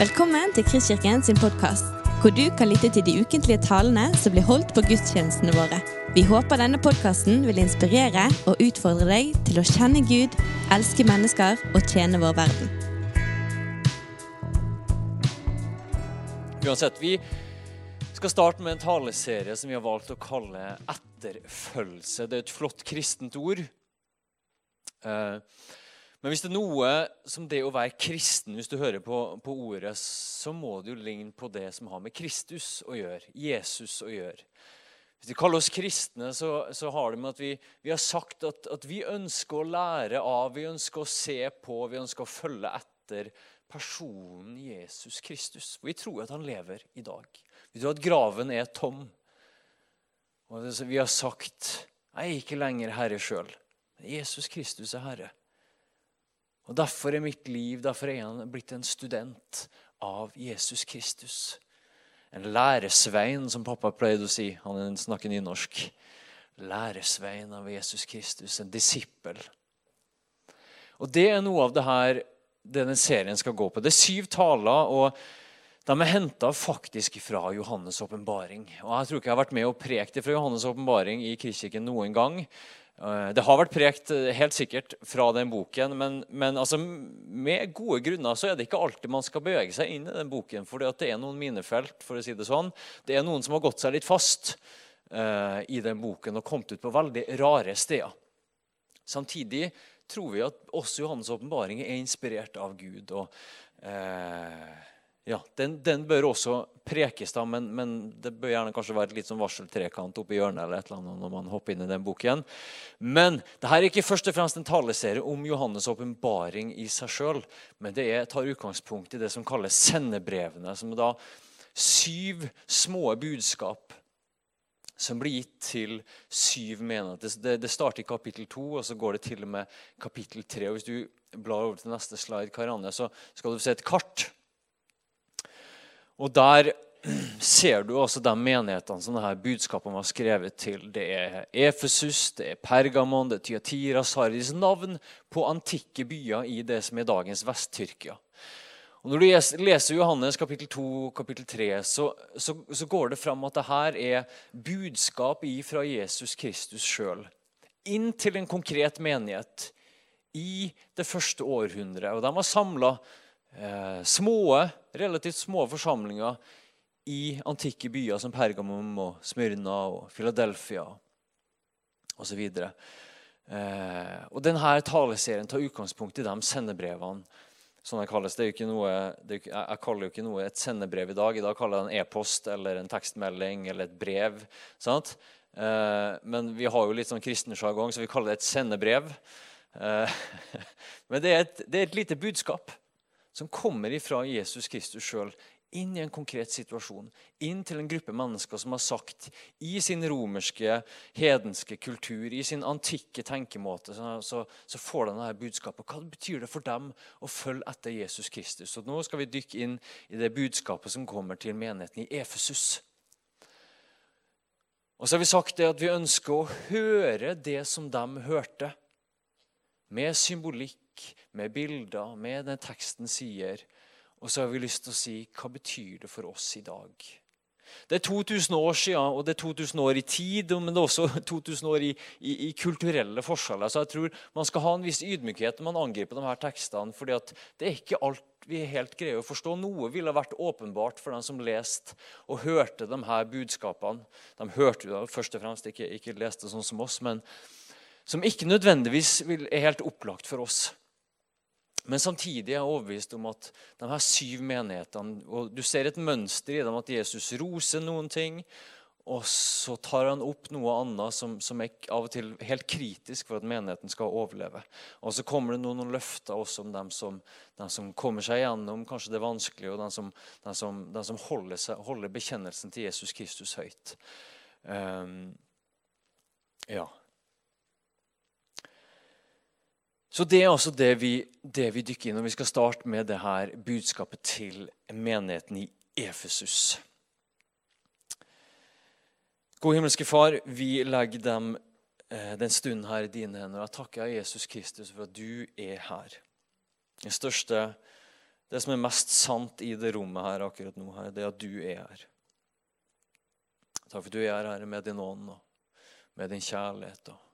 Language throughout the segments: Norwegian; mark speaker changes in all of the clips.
Speaker 1: Velkommen til Kristkirken sin podkast, hvor du kan lytte til de ukentlige talene som blir holdt på gudstjenestene våre. Vi håper denne podkasten vil inspirere og utfordre deg til å kjenne Gud, elske mennesker og tjene vår verden.
Speaker 2: Uansett, vi skal starte med en taleserie som vi har valgt å kalle 'Etterfølgelse'. Det er et flott kristent ord. Eh, men hvis det er noe som det å være kristen, hvis du hører på, på, ordet, så må det jo ligne på det som har med Kristus å gjøre, Jesus å gjøre. Hvis vi kaller oss kristne, så, så har det med at vi, vi har sagt at, at, vi ønsker å lære av, vi ønsker å se på, vi ønsker å følge etter personen Jesus Kristus. Vi tror at han lever i dag. Vi tror at graven er tom. Og vi har sagt jeg er ikke lenger herre sjøl. Jesus Kristus er herre. Og Derfor er mitt liv derfor er han blitt en student av Jesus Kristus. En læresvein, som pappa pleide å si. Han snakker nynorsk. Læresvein av Jesus Kristus, en disippel. Og Det er noe av det her denne serien skal gå på. Det er syv taler, og de er henta faktisk fra Johannes' åpenbaring. Jeg tror ikke jeg har vært med og prekt det fra Johannes' åpenbaring i Kristkirken noen gang. Eh, det har vært prekt eh, helt sikkert fra den boken, men, men altså, med gode grunner så er det ikke alltid man skal bevege seg inn i den boken. For det er noen minefelt. for å si Det sånn. Det er noen som har gått seg litt fast uh, i den boken og kommet ut på veldig rare steder. Samtidig tror vi at også Johannes' åpenbaring er inspirert av Gud. og uh, ja, den, den, bør også prekes, da, men, men, det bør gjerne kanskje være et litt sånn varseltrekant oppi hjørnet eller et eller annet når man hopper inn i den boken. Men det her er ikke først og fremst en taleserie om Johannes' åpenbaring i seg sjøl, men det er, tar utgangspunkt i det som kalles sendebrevene, som er da syv små budskap som blir gitt til syv menigheter. Det, det, starter i kapittel to, og så går det til og med kapittel tre. Hvis du blar over til neste slide, Karianne, så skal du se et kart og Der ser du også de menighetene som dette budskapet var skrevet til. Det er Efesus, det er Pergamon, det er Tyatira, Sardis. Navn på antikke byer i det som er dagens Vest-Tyrkia. Og Når du leser Johannes kapittel 2 kapittel 3, så, så, så går det fram at dette er budskap fra Jesus Kristus sjøl inn til en konkret menighet i det første århundret. Og De var samla eh, små, relativt små forsamlinger i antikke byer som Pergamum og Smyrna og Philadelphia osv. Eh, og denne taleserien tar utgangspunkt i de sendebrevene. Sånn det kalles. Det er jo ikke noe, er, jeg kaller jo ikke noe et sendebrev i dag. I dag kaller jeg det en e-post eller en tekstmelding eller et brev. sant? Eh, men vi har jo litt sånn kristen sjargong, så vi kaller det et sendebrev. Eh, men det er, et, det er et lite budskap som kommer ifra Jesus Kristus sjøl inn i en konkret situasjon. Inn til en gruppe mennesker som har sagt i sin romerske, hedenske kultur, i sin antikke tenkemåte, så, så, får de dette budskapet. Hva betyr det for dem å følge etter Jesus Kristus? Så Nå skal vi dykke inn i det budskapet som kommer til menigheten i Efesus. Og så har vi sagt det at vi ønsker å høre det som de hørte, med symbolikk med bilder, med den teksten sier. Og så har vi lyst til å si hva betyr det for oss i dag? Det er 2000 år siden, og det er 2000 år i tid, men det er også 2000 år i, i, i kulturelle forskjeller. Så jeg tror man skal ha en viss ydmykhet når man angriper de her tekstene. fordi det er ikke alt vi helt greier å forstå. Noe ville vært åpenbart for den som leste og hørte de her budskapene. De hørte jo først og fremst, ikke, ikke leste sånn som oss, men som ikke nødvendigvis er helt opplagt for oss. Men samtidig er jeg overbevist om at de her syv menighetene og Du ser et mønster i dem at Jesus roser noen ting, og så tar han opp noe annet som, som, er av og til helt kritisk for at menigheten skal overleve. Og så kommer det noen, noen løfter også om dem som, dem som, kommer seg gjennom kanskje det vanskelige, og dem som, dem som, som holder, seg, holder, bekjennelsen til Jesus Kristus høyt. Um, ja. Så Det er altså det vi, det vi dykker inn og Vi skal starte med det her budskapet til menigheten i Efesus. God himmelske Far, vi legger dem eh, den stunden her i dine hender. Jeg takker Jesus Kristus for at du er her. Det største Det som er mest sant i det rommet her akkurat nå, her, det er at du er her. Takk for at du er her med din ånd og med din kjærlighet. og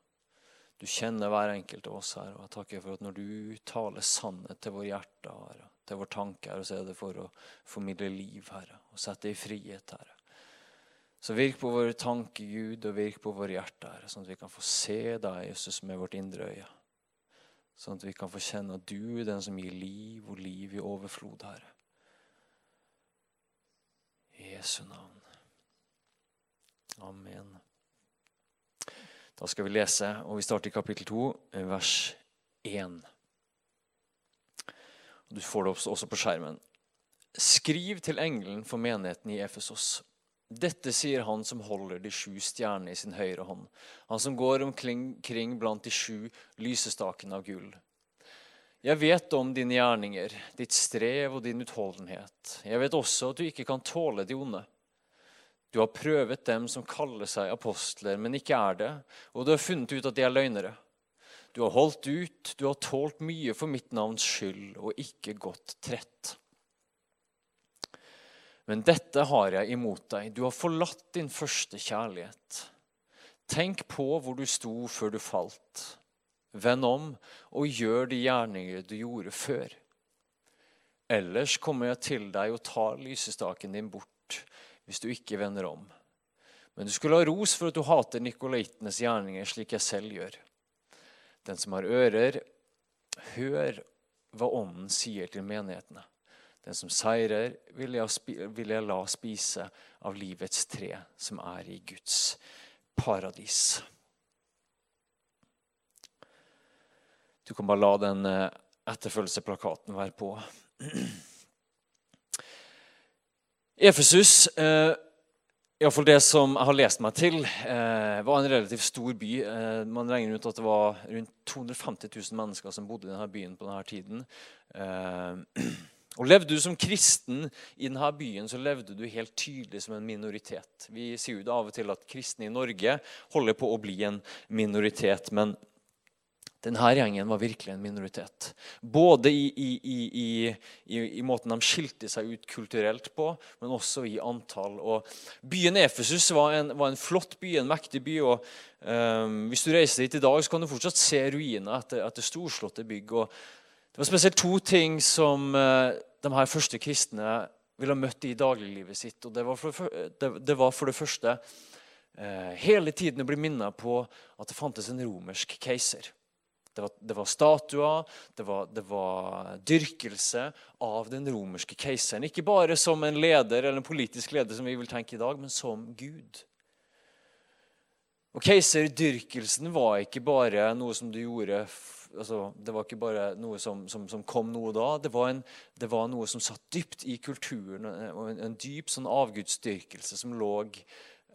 Speaker 2: Du kjenner hver enkelt av oss her. og Jeg takker for at når du taler sannhet til våre hjerter, Herre, til vår tanke, her, så er det for å formidle liv, Herre, og sette i frihet, Herre. Så virk på våre tanker, Gud, og virk på våre hjerter, Herre, sånn at vi kan få se deg, Jesus, med vårt indre øye. Sånn at vi kan få kjenne at du er den som gir liv og liv i overflod, Herre. I Jesu navn. Amen. Da skal vi lese, og vi starter i kapittel 2, vers 1. Du får det også på skjermen. Skriv til engelen for menigheten i Efesos. Dette sier han som holder de sju stjernene i sin høyre hånd, han som går omkring blant de sju lysestakene av gull. Jeg vet om dine gjerninger, ditt strev og din utholdenhet. Jeg vet også at du ikke kan tåle de onde. Du har prøvet dem som kaller seg apostler, men ikke er det, og du har funnet ut at de er løgnere. Du har holdt ut, du har tålt mye for mitt navns skyld og ikke gått trett. Men dette har jeg imot deg. Du har forlatt din første kjærlighet. Tenk på hvor du sto før du falt. Vend om og gjør de gjerninger du gjorde før. Ellers kommer jeg til deg og tar lysestaken din bort hvis du ikke vender om. Men du skulle ha ros for at du hater nikolaitenes gjerninger slik jeg selv gjør. Den som har ører, hør hva Ånden sier til menighetene. Den som seirer, vil jeg, vil jeg la spise av livets tre, som er i Guds paradis. Du kan bare la den eh, etterfølgelseplakaten være på. Efesus, eh, iallfall det som jeg har lest meg til, eh, var en relativt stor by. Eh, man regner ut at det var rundt 250 000 mennesker som bodde i denne byen på denne tiden. Eh, og Levde du som kristen i denne byen, så levde du helt tydelig som en minoritet. Vi sier jo det av og til at kristne i Norge holder på å bli en minoritet. Men denne gjengen var virkelig en minoritet. Både i, i, i, i, måten de skilte seg ut kulturelt på, men også i antall. Og byen Efesus var en, var en flott by, en mektig by. og um, Hvis du reiser dit i dag, så kan du fortsatt se ruiner etter, etter storslåtte bygg. og det var spesielt to ting som uh, de her første kristne ville møtt i dagliglivet sitt. og Det var for det, det, var for det første uh, hele tiden å bli minnet på at det fantes en romersk keiser. Det var, det var statuer, det var, det var, dyrkelse av den romerske keiseren. Ikke bare som en leder eller en politisk leder, som vi vil tenke i dag, men som Gud. Og Keiserdyrkelsen var ikke bare noe som du gjorde altså, Det var ikke bare noe som, som, som kom noe da. Det var, en, det var, noe som satt dypt i kulturen, en, en dyp sånn avgudsdyrkelse som lå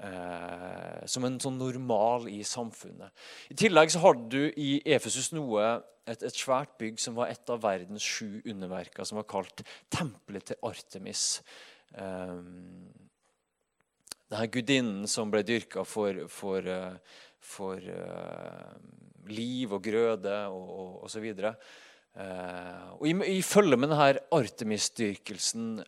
Speaker 2: eh, som en sånn normal i samfunnet. I tillegg så hadde du i Efesus noe, et, et, svært bygg som var et av verdens sju underverker, som var kalt Tempelet til Artemis. Eh, denne gudinnen som ble dyrka for, for, eh, for uh, liv og grøde og, og, og så videre. Uh, og i, i følge med denne Artemis-dyrkelsen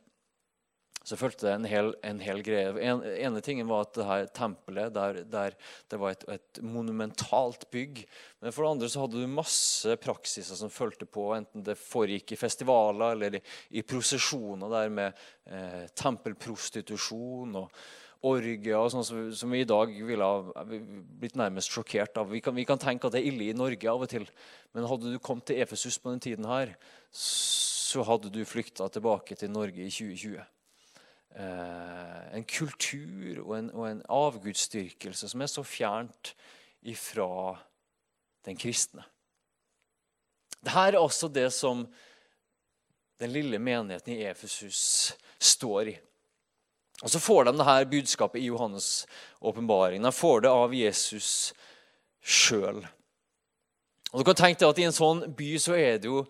Speaker 2: så fulgte det en hel, en hel greie. En, ene tingen var at det her tempelet der, der det var et, et, monumentalt bygg. Men for det andre så hadde du masse praksiser som fulgte på, enten det foregikk i festivaler eller i, i prosesjoner der med eh, tempelprostitusjon og orgier og sånn som, som, vi i dag ville ha blitt nærmest sjokkert av. Vi kan, vi kan, tenke at det er ille i Norge av og til, men hadde du kommet til Efesus på den tiden her, så hadde du flykta tilbake til Norge i 2020 eh, en kultur og en, og en avgudsdyrkelse som er så fjernt ifra den kristne. Dette er også det som den lille menigheten i Efesus står i. Og Så får de dette budskapet i Johannes' åpenbaring. De får det av Jesus sjøl. Du kan tenke deg at I en sånn by så er det jo,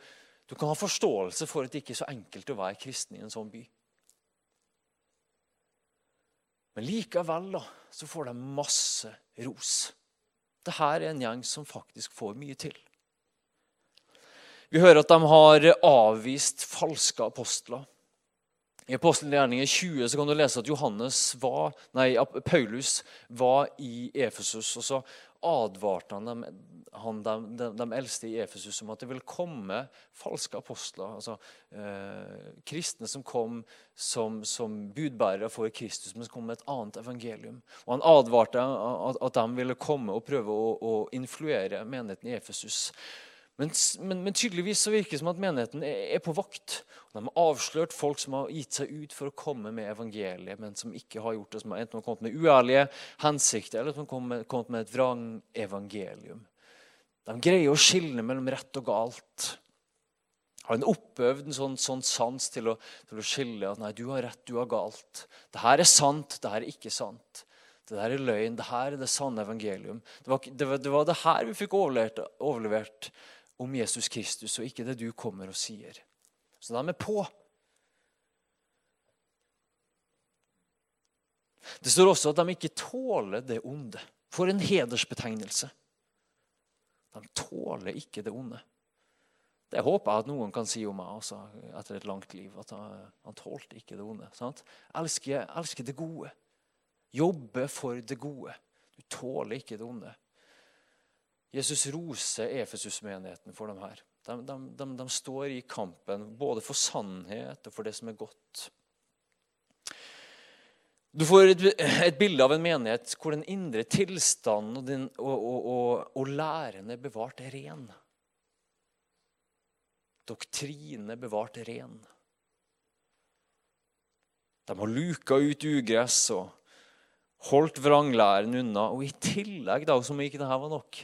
Speaker 2: du kan ha forståelse for at det ikke er så enkelt å være kristen i en sånn by. Men likevel da, så får de masse ros. Dette er en gjeng som faktisk får mye til. Vi hører at de har avvist falske apostler. I Apostelgjerningen 20 så kan du lese at Johannes var, nei, Paulus var i Efesus. og Så advarte han, dem, han de, dem, de, eldste i Efesus om at det ville komme falske apostler. altså eh, Kristne som kom som, som, budbærere for Kristus, men som kom med et annet evangelium. Og Han advarte at, at de ville komme og prøve å, å influere menigheten i Efesus. Men, men, men, tydeligvis så virker det som at menigheten er, på vakt. De har avslørt folk som har gitt seg ut for å komme med evangeliet, men som ikke har gjort det. Som enten har kommet med uærlige hensikter eller som har kommet, kommet med et vrangevangelium. De greier å skille mellom rett og galt. Har en oppøvd en sånn, sånn sans til å, til å, skille at nei, du har rett, du har galt. Det her er sant, det her er ikke sant. Det der er løgn, det her er det sanne evangelium. Det var det, var, det, var det her vi fikk overlevert, overlevert om Jesus Kristus, og ikke det du kommer og sier. Så de er på. Det står også at de ikke tåler det onde. For en hedersbetegnelse. De tåler ikke det onde. Det håper jeg at noen kan si om meg altså, etter et langt liv. At han, han tålte ikke det onde. Sant? Elsker, elsker det gode. Jobbe for det gode. Du tåler ikke det onde. Jesus roser Efesus-menigheten for dem her. De, de, de, de, står i kampen både for sannhet og for det som er godt. Du får et, et bilde av en menighet hvor den indre tilstanden og, din, og, og, og, læren er bevart ren. Doktrine bevart ren. De har luka ut ugress og holdt vranglæren unna. Og i tillegg, da, som ikke dette var nok,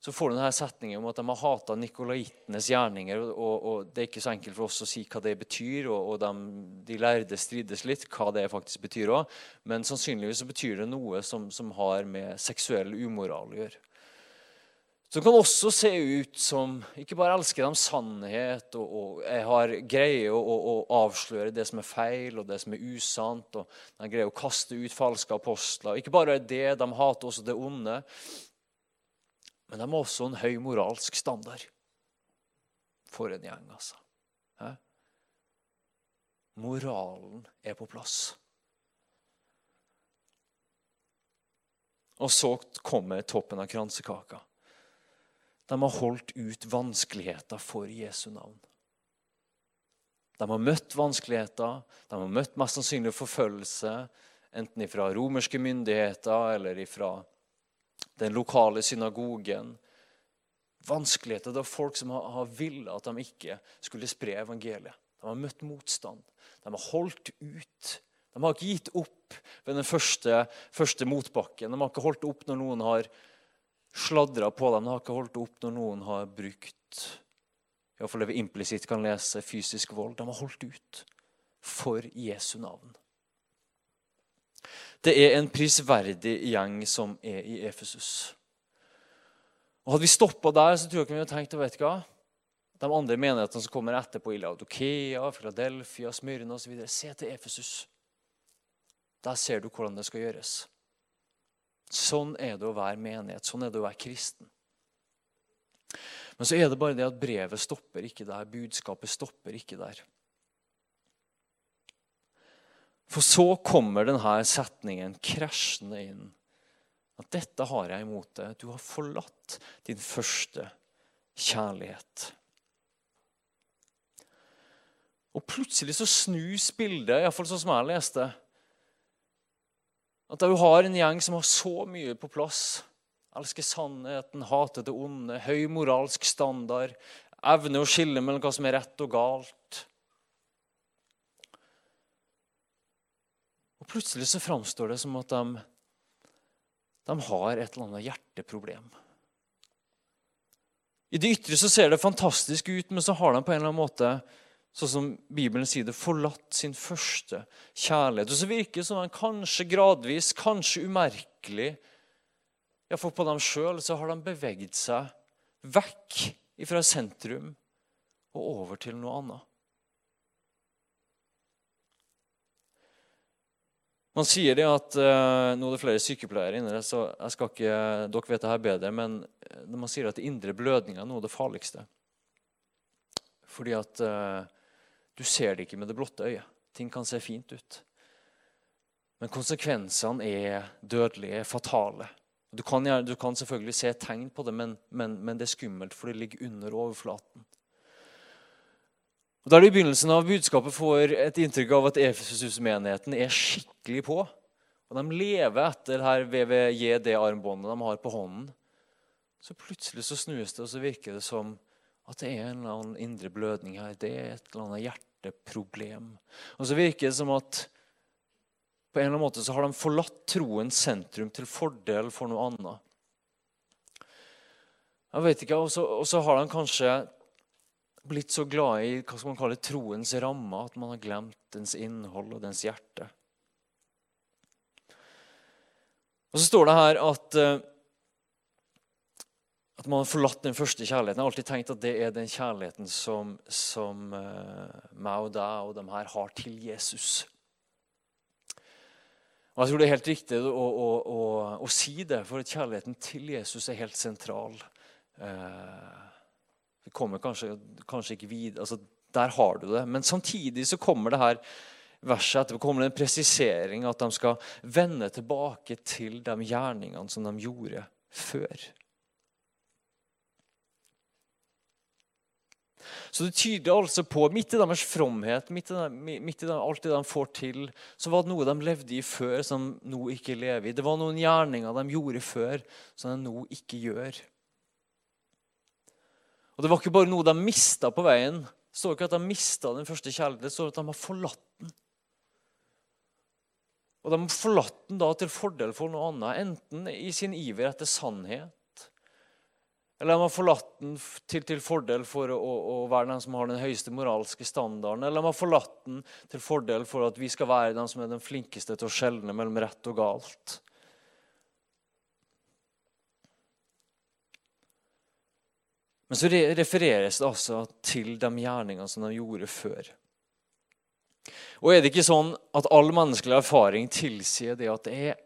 Speaker 2: så får du denne setningen om at de har hata nikolaitenes gjerninger. Og, og, Det er ikke så enkelt for oss å si hva det betyr, og, og de, de, lærde strides litt hva det faktisk betyr òg. Men sannsynligvis så betyr det noe som, som har med seksuell umoral å gjøre. Som kan også se ut som ikke bare elsker de sannhet og, og jeg har greie å, å, å, avsløre det som er feil og det som er usant. og De greier å kaste ut falske apostler. Ikke bare det, de hater også det onde. Men de har også en høy moralsk standard. For en gjeng, altså. Hæ? Moralen er på plass. Og så kommer toppen av kransekaka. De har holdt ut vanskeligheter for Jesu navn. De har møtt vanskeligheter, de har møtt mest sannsynlig forfølgelse, enten fra romerske myndigheter eller fra den lokale synagogen. Vanskeligheter. Var folk som har, villet at de ikke skulle spre evangeliet. De har møtt motstand. De har holdt ut. De har ikke gitt opp ved den første, første motbakken. De har ikke holdt opp når noen har sladra på dem. De har ikke holdt opp når noen har brukt iallfall det vi implisitt kan lese, fysisk vold. De har holdt ut for Jesu navn. Det er en prisverdig gjeng som er i Efesus. Og Hadde vi stoppa der, så tror jeg ikke vi hadde tenkt vet hva, de andre menighetene som kommer etterpå, i Laudokea, Philadelphia, Smyrna osv. Se til Efesus. Der ser du hvordan det skal gjøres. Sånn er det å være menighet. Sånn er det å være kristen. Men så er det bare det at brevet stopper ikke der. Budskapet stopper ikke der. For så kommer denne setningen krasjende inn. At 'dette har jeg imot deg'. Du har forlatt din første kjærlighet. Og plutselig så snus bildet, iallfall sånn som jeg leste. At du har en gjeng som har så mye på plass. Elsker sannheten, hater det onde, høy moralsk standard. evne å skille mellom hva som er rett og galt. Plutselig så framstår det som at de, de har et eller annet hjerteproblem. I det ytre så ser det fantastisk ut, men så har de på en eller annen måte sånn som Bibelen sier det, forlatt sin første kjærlighet. Og så virker det som de kanskje gradvis, kanskje umerkelig for på dem sjøl så har de beveget seg vekk fra sentrum og over til noe annet. Man sier det at uh, Nå er det flere sykepleiere inne der, så jeg skal ikke, dere vet det her bedre. Men man sier at indre blødninger er noe av det farligste Fordi at uh, du ser det ikke med det blotte øyet. Ting kan se fint ut. Men konsekvensene er dødelige, fatale. Du kan, du kan selvfølgelig se tegn på det, men, men, men, det er skummelt, for det ligger under overflaten. Og Der i begynnelsen av budskapet får et inntrykk av at Efesus-menigheten er skikkelig på. Og De lever etter her VVJD-armbåndet de har på hånden. Så plutselig så snus det, og så virker det som at det er en eller annen indre blødning her. Det er et eller annet hjerteproblem. Og så virker det som at på en eller annen måte så har de forlatt troens sentrum til fordel for noe annet. Jeg vet ikke, Og så har de kanskje blitt så glad i hva skal man kalle troens ramme at man har glemt dens innhold og dens hjerte. Og Så står det her at, eh, at man har forlatt den første kjærligheten. Jeg har alltid tenkt at det er den kjærligheten som, som uh, meg og deg og de her har til Jesus. Og Jeg tror det er helt riktig å, å, å, å si det, for at kjærligheten til Jesus er helt sentral. Eh, vi kommer kanskje, kanskje ikke videre altså, Der har du det. Men samtidig så kommer det her verset etterpå kommer det en presisering at de skal vende tilbake til de gjerningene som de gjorde før. Så det tyder altså på, midt i deres fromhet, midt i, midt i alt det de får til, så var det noe de levde i før, som nå ikke lever i. Det var noen gjerninger de gjorde før, som de nå ikke gjør. Og Det var ikke bare noe de mista på veien. Det står ikke at de mista den første kjærligheten, det står at de har forlatt den. Og de har forlatt den da til fordel for noe annet, enten i sin iver etter sannhet eller de har forlatt den til, til fordel for å, å, være den som har den høyeste moralske standarden. Eller de har forlatt den til fordel for at vi skal være den som er den flinkeste til å skjelne mellom rett og galt. Men så refereres det altså til de gjerningene som de gjorde før. Og er det ikke sånn at all menneskelig erfaring tilsier det at det er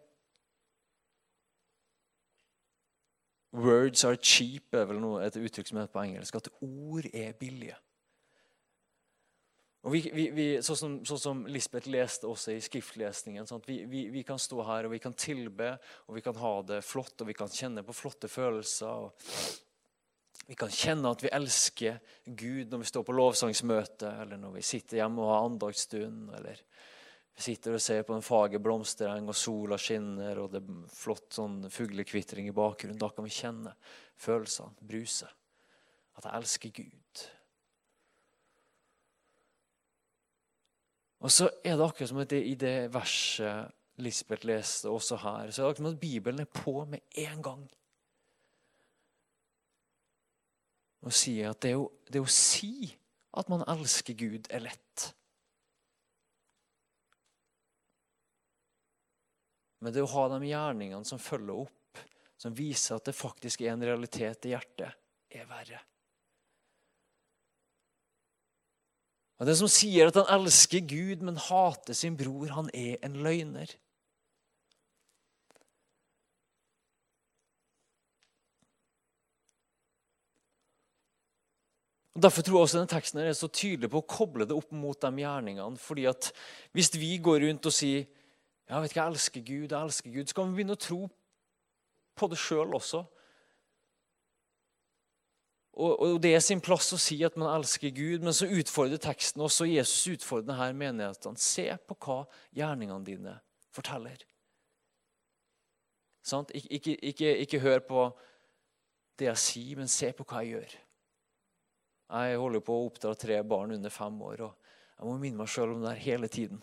Speaker 2: Words are cheap er vel noe, et uttrykk som heter på engelsk. At ord er billige. Og vi, vi, vi, Sånn som, sånn, som, Lisbeth leste også i skriftlesningen. Sånn vi, kan stå her og vi kan tilbe og vi kan ha det flott og vi kan kjenne på flotte følelser. Vi kan kjenne at vi elsker Gud når vi står på lovsangsmøte eller når vi sitter hjemme og har andaktsstund. eller vi sitter og ser på en fager blomstereng, og sola skinner, og det er flott sånn fuglekvitring i bakgrunnen. Da kan vi kjenne følelsene bruse. At jeg elsker Gud. Og så er det akkurat som at det, i det verset Lisbeth leste også her, så er det akkurat som at Bibelen er på med en gang. Og sier at det, det å si at man elsker Gud, er lett. Men det å ha de gjerningene som følger opp, som viser at det faktisk er en realitet i hjertet, er verre. Og Den som sier at han elsker Gud, men hater sin bror, han er en løgner. Og Derfor tror jeg også denne teksten er så tydelig på å koble det opp mot de gjerningene. fordi at Hvis vi går rundt og sier ja, vet ikke, jeg elsker Gud, jeg elsker Gud. Så kan vi begynne å tro på det sjøl også. Og, og, Det er sin plass å si at man elsker Gud, men så utfordrer teksten også Jesus utfordrer denne menighetene. Se på hva gjerningene dine forteller. Sånn? Ik ikke, ikke, ikke, hør på det jeg sier, men se på hva jeg gjør. Jeg holder på å oppdra tre barn under fem år, og jeg må minne meg sjøl om det her hele tiden.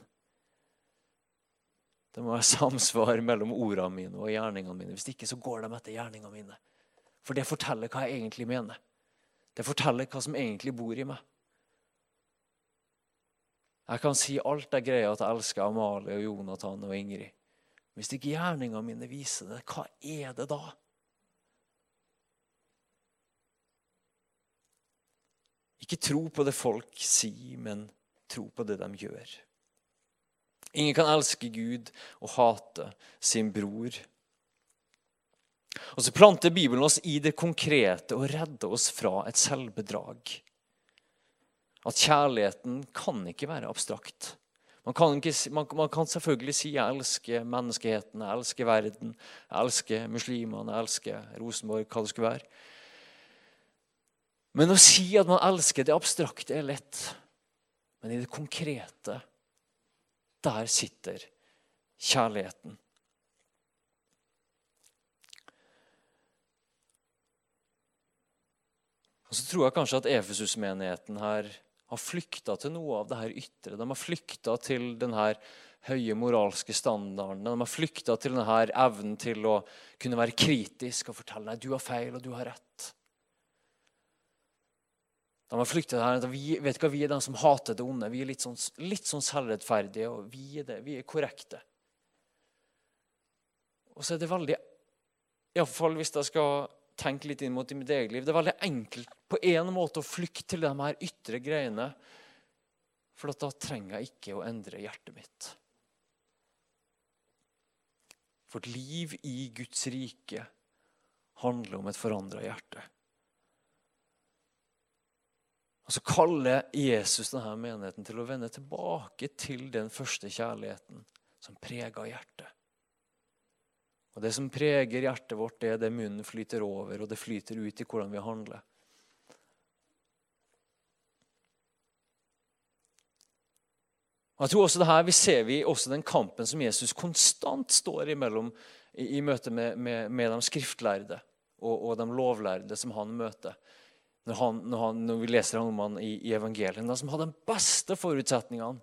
Speaker 2: Det må være samsvar mellom ordene mine og gjerningene mine. Hvis ikke så går de etter gjerningene mine. For det forteller hva jeg egentlig mener. Det forteller hva som egentlig bor i meg. Jeg kan si alt jeg greier at jeg elsker Amalie og Jonathan og Ingrid. Hvis ikke gjerningene mine viser det, hva er det da? Ikke tro på det folk sier, men tro på det de gjør. Ingen kan elske Gud og hate sin bror. Og så planter Bibelen oss i det konkrete og redder oss fra et selvbedrag. At kjærligheten kan ikke være abstrakt. Man kan, ikke, man, man kan, selvfølgelig si 'jeg elsker menneskeheten', 'jeg elsker verden', 'jeg elsker muslimene', 'jeg elsker Rosenborg', hva det skulle være. Men å si at man elsker det abstrakte, er lett. Men i det konkrete, der sitter kjærligheten. Og Så tror jeg kanskje at Efesus-menigheten her har flykta til noe av det her ytre. De har flykta til denne høye moralske standarden. De har flykta til denne evnen til å kunne være kritisk og fortelle nei, du har feil og du har rett. De har flyktet her, vi, vet hva, vi er de som hater det onde. Vi er litt sånn, litt sånn selvrettferdige, og vi er det. Vi er korrekte. Og så er det veldig Iallfall hvis jeg skal tenke litt inn mot mitt eget liv. Det er veldig enkelt på en måte å flykte til de her ytre greiene. For da trenger jeg ikke å endre hjertet mitt. For et liv i Guds rike handler om et forandra hjerte. Og Så kaller Jesus denne menigheten til å vende tilbake til den første kjærligheten som prega hjertet. Og Det som preger hjertet vårt, det er det munnen flyter over, og det flyter ut i hvordan vi handler. Jeg tror også det her, Vi ser vi også den kampen som Jesus konstant står imellom i, i møte med, med, med, de skriftlærde og, og, de lovlærde som han møter. Når, han, når, han, når vi leser om han i, i evangeliet. De som har de beste forutsetningene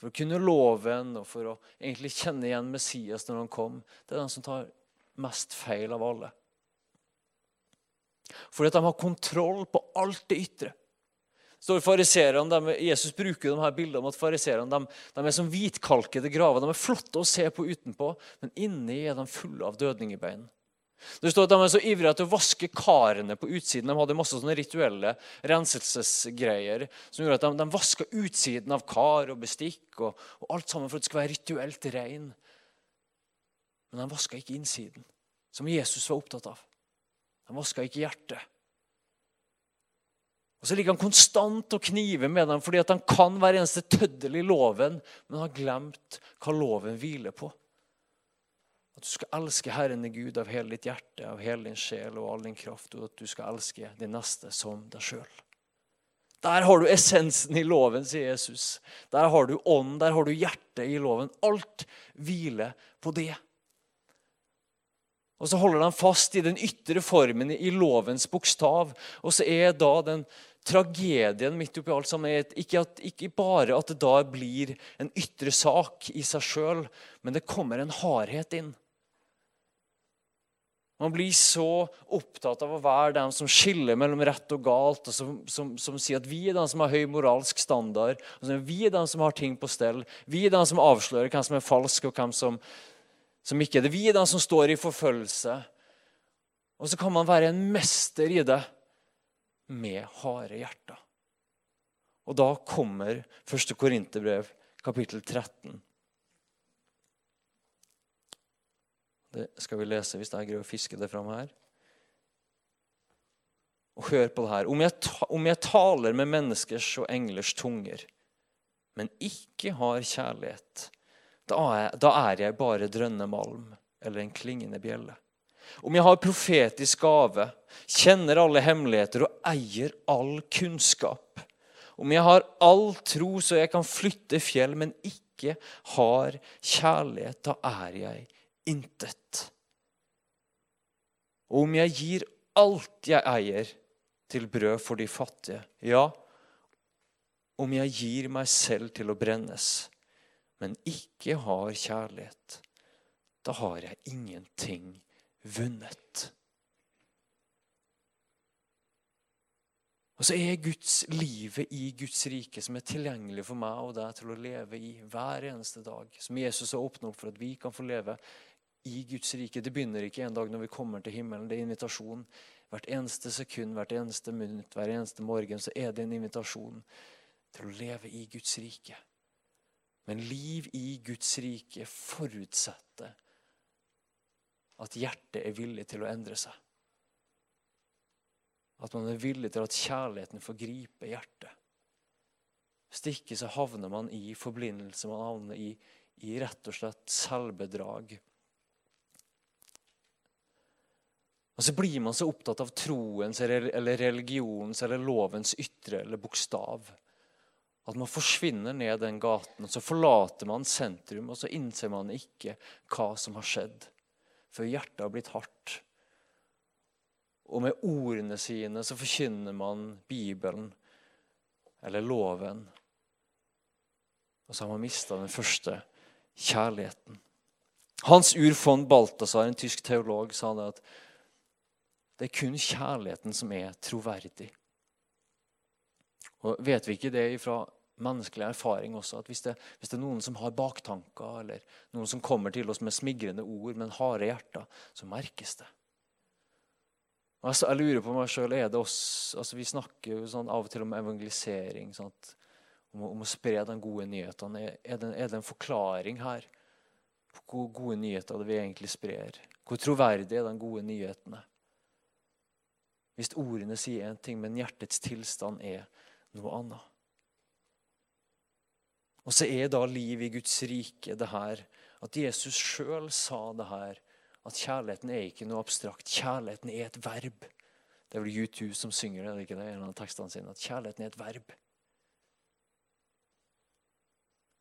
Speaker 2: for å kunne loven og for å egentlig kjenne igjen Messias når han kom, det er den som tar mest feil av alle. Fordi at de har kontroll på alt det ytre. Jesus bruker de her bildene om at fariserene de, de, er som hvitkalkede graver. De er flotte å se på utenpå, men inni er de fulle av dødningebein. Det står at De er så ivrige til å vaske karene på utsiden. De hadde masse sånne rituelle renselsesgreier som gjorde at de, de vaska utsiden av kar og bestikk og, og, alt sammen for at det skulle være rituelt rein. Men de vaska ikke innsiden, som Jesus var opptatt av. De vaska ikke hjertet. Og Så ligger han konstant og kniver med dem fordi at han kan hver eneste tøddel i loven, men har glemt hva loven hviler på. At du skal elske Herren i Gud av hele ditt hjerte, av hele din sjel og all din kraft, og at du skal elske din neste som deg sjøl. Der har du essensen i loven, sier Jesus. Der har du ånden, der har du hjertet i loven. Alt hviler på det. Og så holder de fast i den ytre formen i lovens bokstav. Og så er da den tragedien midt oppi alt sammen ikke, at, ikke bare at det da blir en ytre sak i seg sjøl, men det kommer en hardhet inn. Man blir så opptatt av å være den som skiller mellom rett og galt, og som, som, som sier at vi er den som har høy moralsk standard, og vi er den som har ting på stell. Vi er den som avslører hvem som er falsk, og hvem som, som ikke er det. Vi er den som står i forfølgelse. Og så kan man være en mester i det med harde hjerter. Og da kommer 1. Korinterbrev, kapittel 13. Det skal vi lese hvis jeg greier å fiske det fram her. Og hør på det her. Om jeg, om jeg taler med menneskers og englers tunger, men ikke har kjærlighet, da er, da er jeg bare drønne malm eller en klingende bjelle. Om jeg har profetisk gave, kjenner alle hemmeligheter og eier all kunnskap. Om jeg har all tro så jeg kan flytte fjell, men ikke har kjærlighet, da er jeg intet. Og om jeg gir alt jeg eier, til brød for de fattige, ja, om jeg gir meg selv til å brennes, men ikke har kjærlighet, da har jeg ingenting vunnet. Og så er Guds livet i Guds rike som er tilgjengelig for meg og deg til å leve i hver eneste dag. Som Jesus har åpnet opp for at vi kan få leve i Guds rike. Det begynner ikke en dag når vi kommer til himmelen. Det er invitasjon. Hvert eneste sekund, hvert eneste minutt, hver eneste morgen så er det en invitasjon til å leve i Guds rike. Men liv i Guds rike forutsetter at hjertet er villig til å endre seg. At man er villig til at kjærligheten får gripe hjertet. Hvis ikke så havner man i forblindelse, man havner i, i rett og slett selvbedrag. Og så blir man så opptatt av troens eller, religionens eller lovens ytre eller bokstav at man forsvinner ned den gaten. og Så forlater man sentrum, og så innser man ikke hva som har skjedd. For hjertet har blitt hardt. Og med ordene sine så forkynner man Bibelen eller loven. Og så har man mista den første kjærligheten. Hans Ur von Balthasar, en tysk teolog, sa det at det er kun kjærligheten som er troverdig. Og Vet vi ikke det fra menneskelig erfaring også, at hvis det, hvis det, er noen som har baktanker, eller noen som kommer til oss med smigrende ord, men harde hjerter, så merkes det. Og jeg, lurer på meg sjøl er det oss, altså Vi snakker jo sånn av og til om evangelisering. Sant? Om, om, å spre de gode nyhetene. Er, det, er det en forklaring her på hvor gode nyheter det vi egentlig sprer? Hvor troverdig er de gode nyhetene? Hvis ordene sier én ting, men hjertets tilstand er noe annet. Og så er da liv i Guds rike det her at Jesus sjøl sa det her at kjærligheten er ikke noe abstrakt. Kjærligheten er et verb. Det er vel U2 som synger det, ikke det? en av tekstene sine, at kjærligheten er et verb.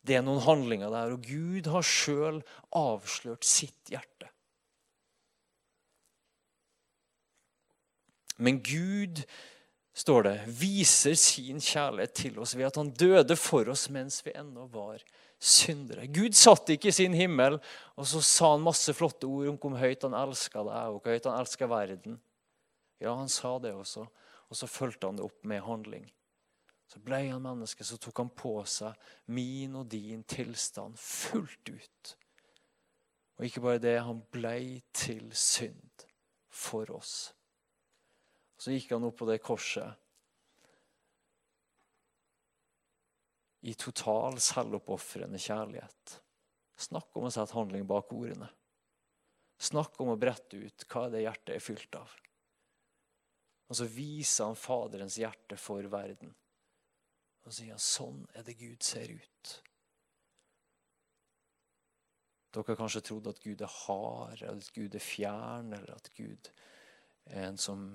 Speaker 2: Det er noen handlinger der, og Gud har sjøl avslørt sitt hjerte. Men Gud, står det, viser sin kjærlighet til oss ved at han døde for oss mens vi ennå var syndere. Gud satt ikke i sin himmel og så sa han masse flotte ord om hvor høyt han elska deg og hvor høyt han elska verden. Ja, han sa det også, og så fulgte han det opp med handling. Så ble han menneske, så tok han på seg min og din tilstand fullt ut. Og ikke bare det, han ble til synd for oss. Så gikk han opp på det korset i total selvoppofrende kjærlighet. Snakk om å sette handling bak ordene. Snakk om å brette ut hva det hjertet er fylt av. Og så viser han Faderens hjerte for verden. Og sier han sånn er det Gud ser ut. Dere har kanskje trodd at Gud er hard, eller at Gud er fjern, eller at Gud er en som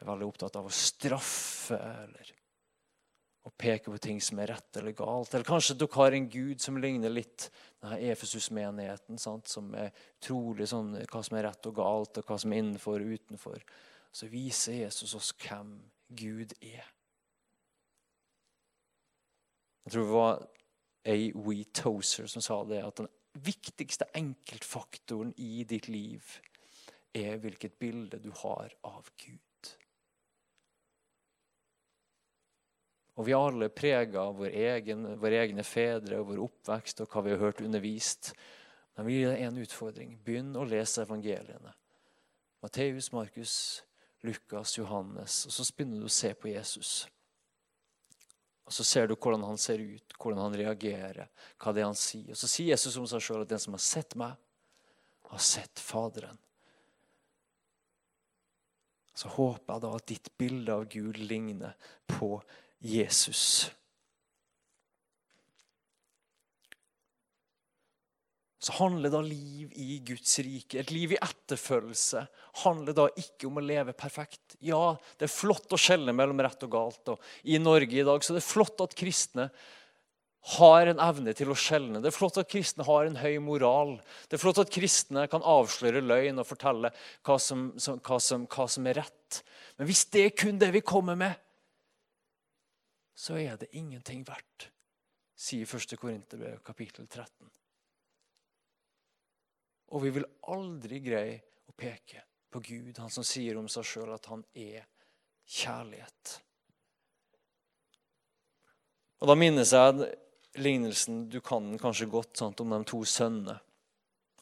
Speaker 2: er veldig opptatt av å straffe. eller å peke på ting som er rett eller galt. Eller kanskje dere har en gud som ligner litt denne Efesus-menigheten, som er utrolig sånn hva som er rett og galt, og hva som er innenfor og utenfor. Så viser Jesus oss hvem Gud er. Jeg tror det var A. We Tozer som sa det, at den viktigste enkeltfaktoren i ditt liv er hvilket bilde du har av Gud. Og vi er alle prega av vår egen, våre egne fedre og vår oppvekst og hva vi har hørt undervist. Men vi gir deg en utfordring. Begynn å lese evangeliene. Matteus, Markus, Lukas, Johannes. Og så begynner du å se på Jesus. Og Så ser du hvordan han ser ut, hvordan han reagerer, hva det er han sier. Og Så sier Jesus om seg sjøl at den som har sett meg, har sett Faderen. Så håper jeg da at ditt bilde av Gud ligner på Jesus. Så handler da liv i Guds rike, et liv i etterfølgelse, handler da ikke om å leve perfekt. Ja, det er flott å skjelne mellom rett og galt. og I Norge i dag så det er flott at kristne har en evne til å skjelne. Det er flott at kristne har en høy moral. Det er flott at kristne kan avsløre løgn og fortelle hva som, hva som, hva som er rett. Men hvis det er kun det vi kommer med, så er det ingenting verdt, sier 1. Korinterbrev kapittel 13. Og vi vil aldri greie å peke på Gud, han som sier om seg sjøl at han er kjærlighet. Og Da minnes jeg lignelsen du kan kanskje godt sant, om de to sønnene.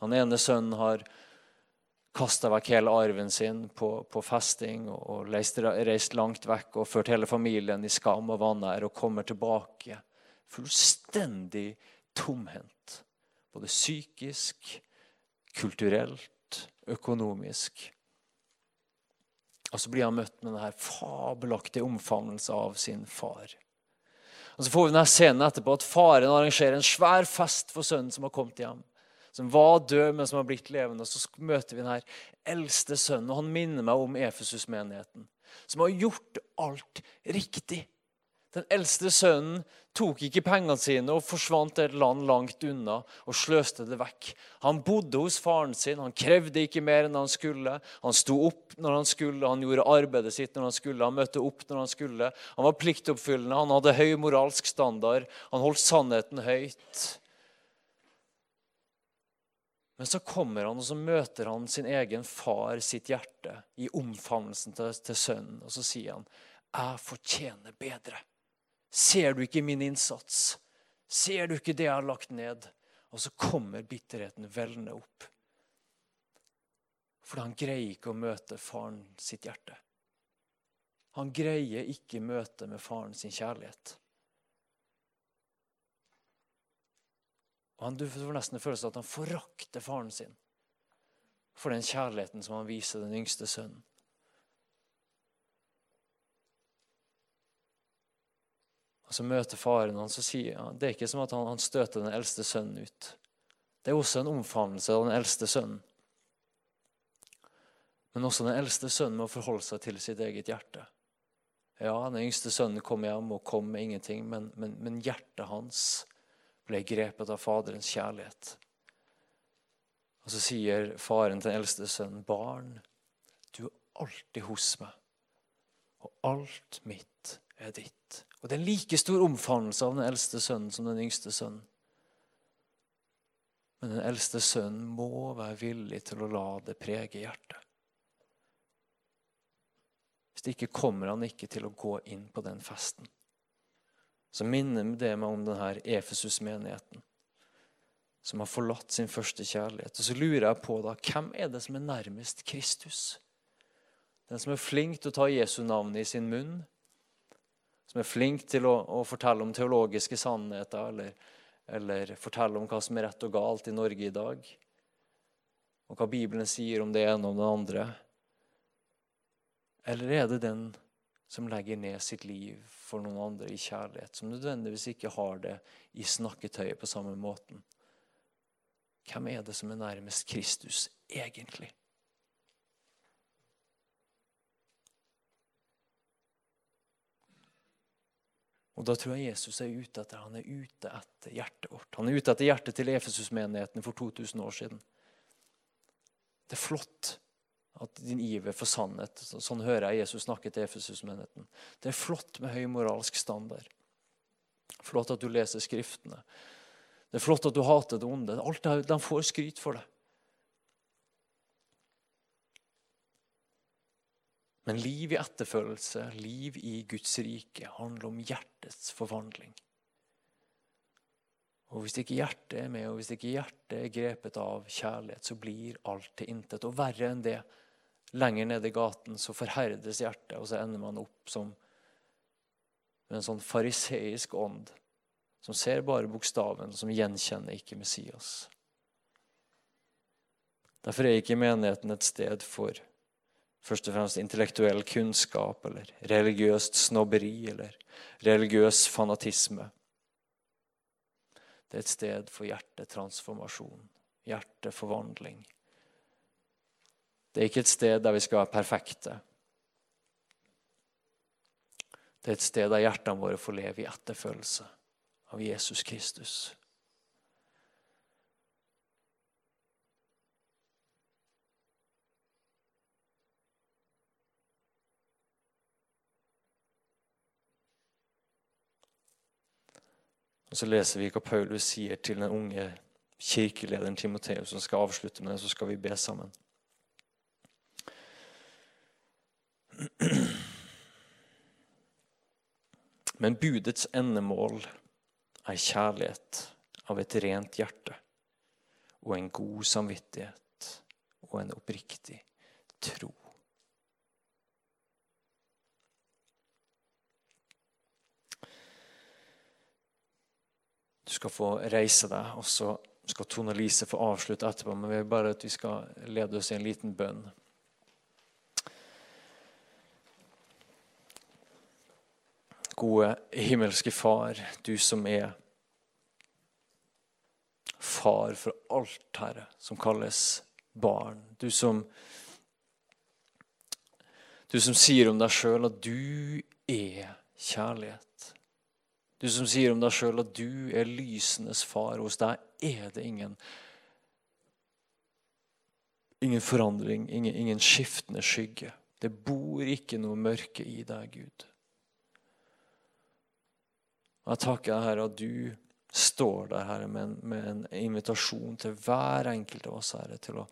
Speaker 2: Han ene sønnen har kasta vekk hele arven sin på, på festing og, og reist, reist, langt vekk og ført hele familien i skam og vanære og kommer tilbake fullstendig tomhendt. Både psykisk, kulturelt, økonomisk. Og så blir han møtt med denne fabelaktige omfavnelsen av sin far. Og Så får vi denne scenen etterpå at faren arrangerer en svær fest for sønnen som har kommet hjem. Som var død, men som har blitt levende. Så møter vi denne eldste sønnen, og han minner meg om Efesus-menigheten. Som har gjort alt riktig. Den eldste sønnen tok ikke pengene sine og forsvant til et land langt unna og sløste det vekk. Han bodde hos faren sin, han krevde ikke mer enn han skulle. Han sto opp når han skulle, han gjorde arbeidet sitt når han skulle, han møtte opp når han skulle. Han var pliktoppfyllende, han hadde høy moralsk standard, han holdt sannheten høyt. Men så kommer han og så møter han sin egen far, sitt hjerte, i omfavnelsen til, til sønnen. Og så sier han, 'Jeg fortjener bedre'. Ser du ikke min innsats? Ser du ikke det jeg har lagt ned? Og så kommer bitterheten velne opp. For han greier ikke å møte faren sitt hjerte. Han greier ikke møte med faren sin kjærlighet. Han, Du får nesten følelsen at han forakter faren sin for den kjærligheten som han viser den yngste sønnen. Og Så møter faren hans og sier ja, det er ikke som at han, han støter den eldste sønnen ut. Det er også en omfavnelse av den eldste sønnen. Men også den eldste sønnen må forholde seg til sitt eget hjerte. Ja, den yngste sønnen kom hjem og kom med ingenting, men, men, men hjertet hans ble grepet av Faderens kjærlighet. Og så sier faren til den eldste sønnen, 'Barn, du er alltid hos meg, og alt mitt er ditt. Og Det er en like stor omfavnelse av den eldste sønnen som den yngste sønnen. Men den eldste sønnen må være villig til å la det prege hjertet. Hvis det ikke kommer han ikke til å gå inn på den festen. Så minner det meg om denne Efesus-menigheten som har forlatt sin første kjærlighet. Og Så lurer jeg på da, hvem er det som er nærmest Kristus? Den som er flink til å ta Jesu navn i sin munn, som er flink til å, å fortelle om teologiske sannheter eller, eller, fortelle om hva som er rett og galt i Norge i dag, og hva Bibelen sier om det ene og det andre? Eller er det den som legger ned sitt liv for noen andre i kjærlighet, som nødvendigvis ikke har det i snakketøyet på samme måten? Hvem er det som er nærmest Kristus egentlig? Og Da tror jeg Jesus er ute etter han er ute etter hjertet vårt. Han er ute etter hjertet til Efesus-menigheten for 2000 år siden. Det er flott at din iver for sannhet Sånn hører jeg Jesus snakke til Efesus-menigheten. Det er flott med høy moralsk standard. Flott at du leser Skriftene. Det er flott at du hater det onde. Alt det, De får skryt for det. Men liv i etterfølgelse, liv i Guds rike, handler om hjertets forvandling. Og Hvis ikke hjertet er med, og hvis ikke hjertet er grepet av kjærlighet, så blir alt til intet. Og verre enn det, lenger nede i gaten så forherdes hjertet, og så ender man opp som med en sånn fariseisk ånd som ser bare bokstaven, som gjenkjenner ikke Messias. Derfor er ikke menigheten et sted for først og fremst intellektuell kunnskap eller religiøst snobberi eller religiøs fanatisme. Det er et sted for hjertetransformasjon, hjerteforvandling. Det er ikke et sted der vi skal være perfekte. Det er et sted der hjertene våre får leve i etterfølgelse av Jesus Kristus. Og Så leser vi hva Paulus sier til den unge kirkelederen Timoteus, som skal avslutte med det, så skal vi be sammen. Men budets endemål er kjærlighet av et rent hjerte og en god samvittighet og en oppriktig tro. Du skal få reise deg, og så skal Tone Lise få avslutte etterpå. Men vi vil bare at vi skal lede oss i en liten bønn. Gode himmelske Far, du som er far for alt, Herre, som kalles barn. Du som, du som sier om deg sjøl at du er kjærlighet. Du som sier om deg sjøl at du er lysenes far. Hos deg er det ingen Ingen forandring, ingen, ingen skiftende skygge. Det bor ikke noe mørke i deg, Gud. Og Jeg takker Herre, at du står der, Herre, med en, med en invitasjon til hver enkelt av oss, Herre, til å,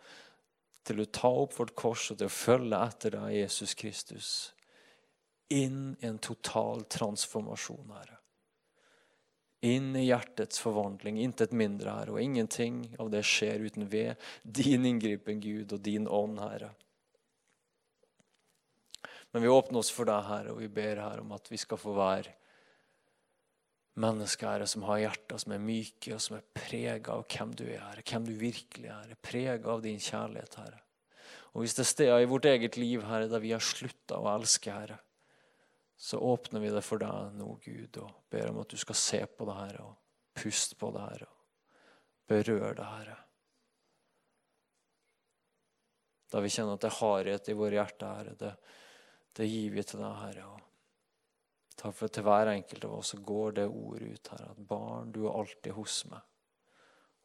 Speaker 2: til å ta opp vårt kors og til å følge etter deg, Jesus Kristus, inn i en total transformasjon, Herre. Inn i hjertets forvandling, intet mindre, Herre, og ingenting av det skjer uten ved din inngripen, Gud, og din ånd, Herre. Men vi åpner oss for deg, Herre, og vi ber Herre om at vi skal få være mennesker Herre, som har hjerter som er myke, og som er prega av hvem du er, Herre. Hvem du virkelig er. Prega av din kjærlighet, Herre. Og hvis det er steder i vårt eget liv Herre, der vi har slutta å elske, Herre, så åpner vi det for deg nå, Gud, og ber om at du skal se på det, Herre, og puste på det, Herre, og berøre det, Herre. Da vi kjenner at det er hardhet i våre hjerter, Herre, det, det gir vi til deg, Herre. og Takk for at til hver enkelt av oss går det ordet ut her at barn, du er alltid hos meg,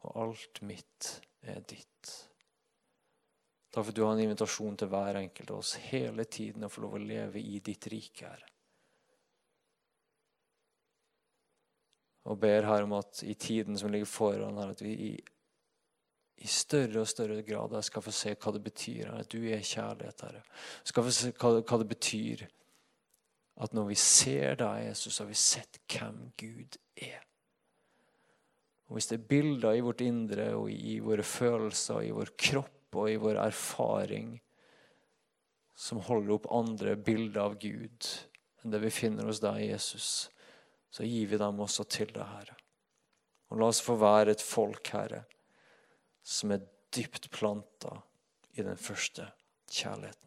Speaker 2: og alt mitt er ditt. Takk for at du har en invitasjon til hver enkelt av oss hele tiden å få lov å leve i ditt rike, Herre. Og ber her om at i tiden som ligger foran her, at vi i, i større og større grad skal få se hva det betyr. her, At du er kjærlighet, Herre. Skal få se hva, hva det betyr at når vi ser deg, Jesus, har vi sett hvem Gud er. Og Hvis det er bilder i vårt indre og i våre følelser, i vår kropp og i vår erfaring som holder opp andre bilder av Gud enn det vi finner hos deg, Jesus, så gir vi dem også til deg, Herre. Og la oss få være et folk, Herre, som er dypt planta i den første kjærligheten.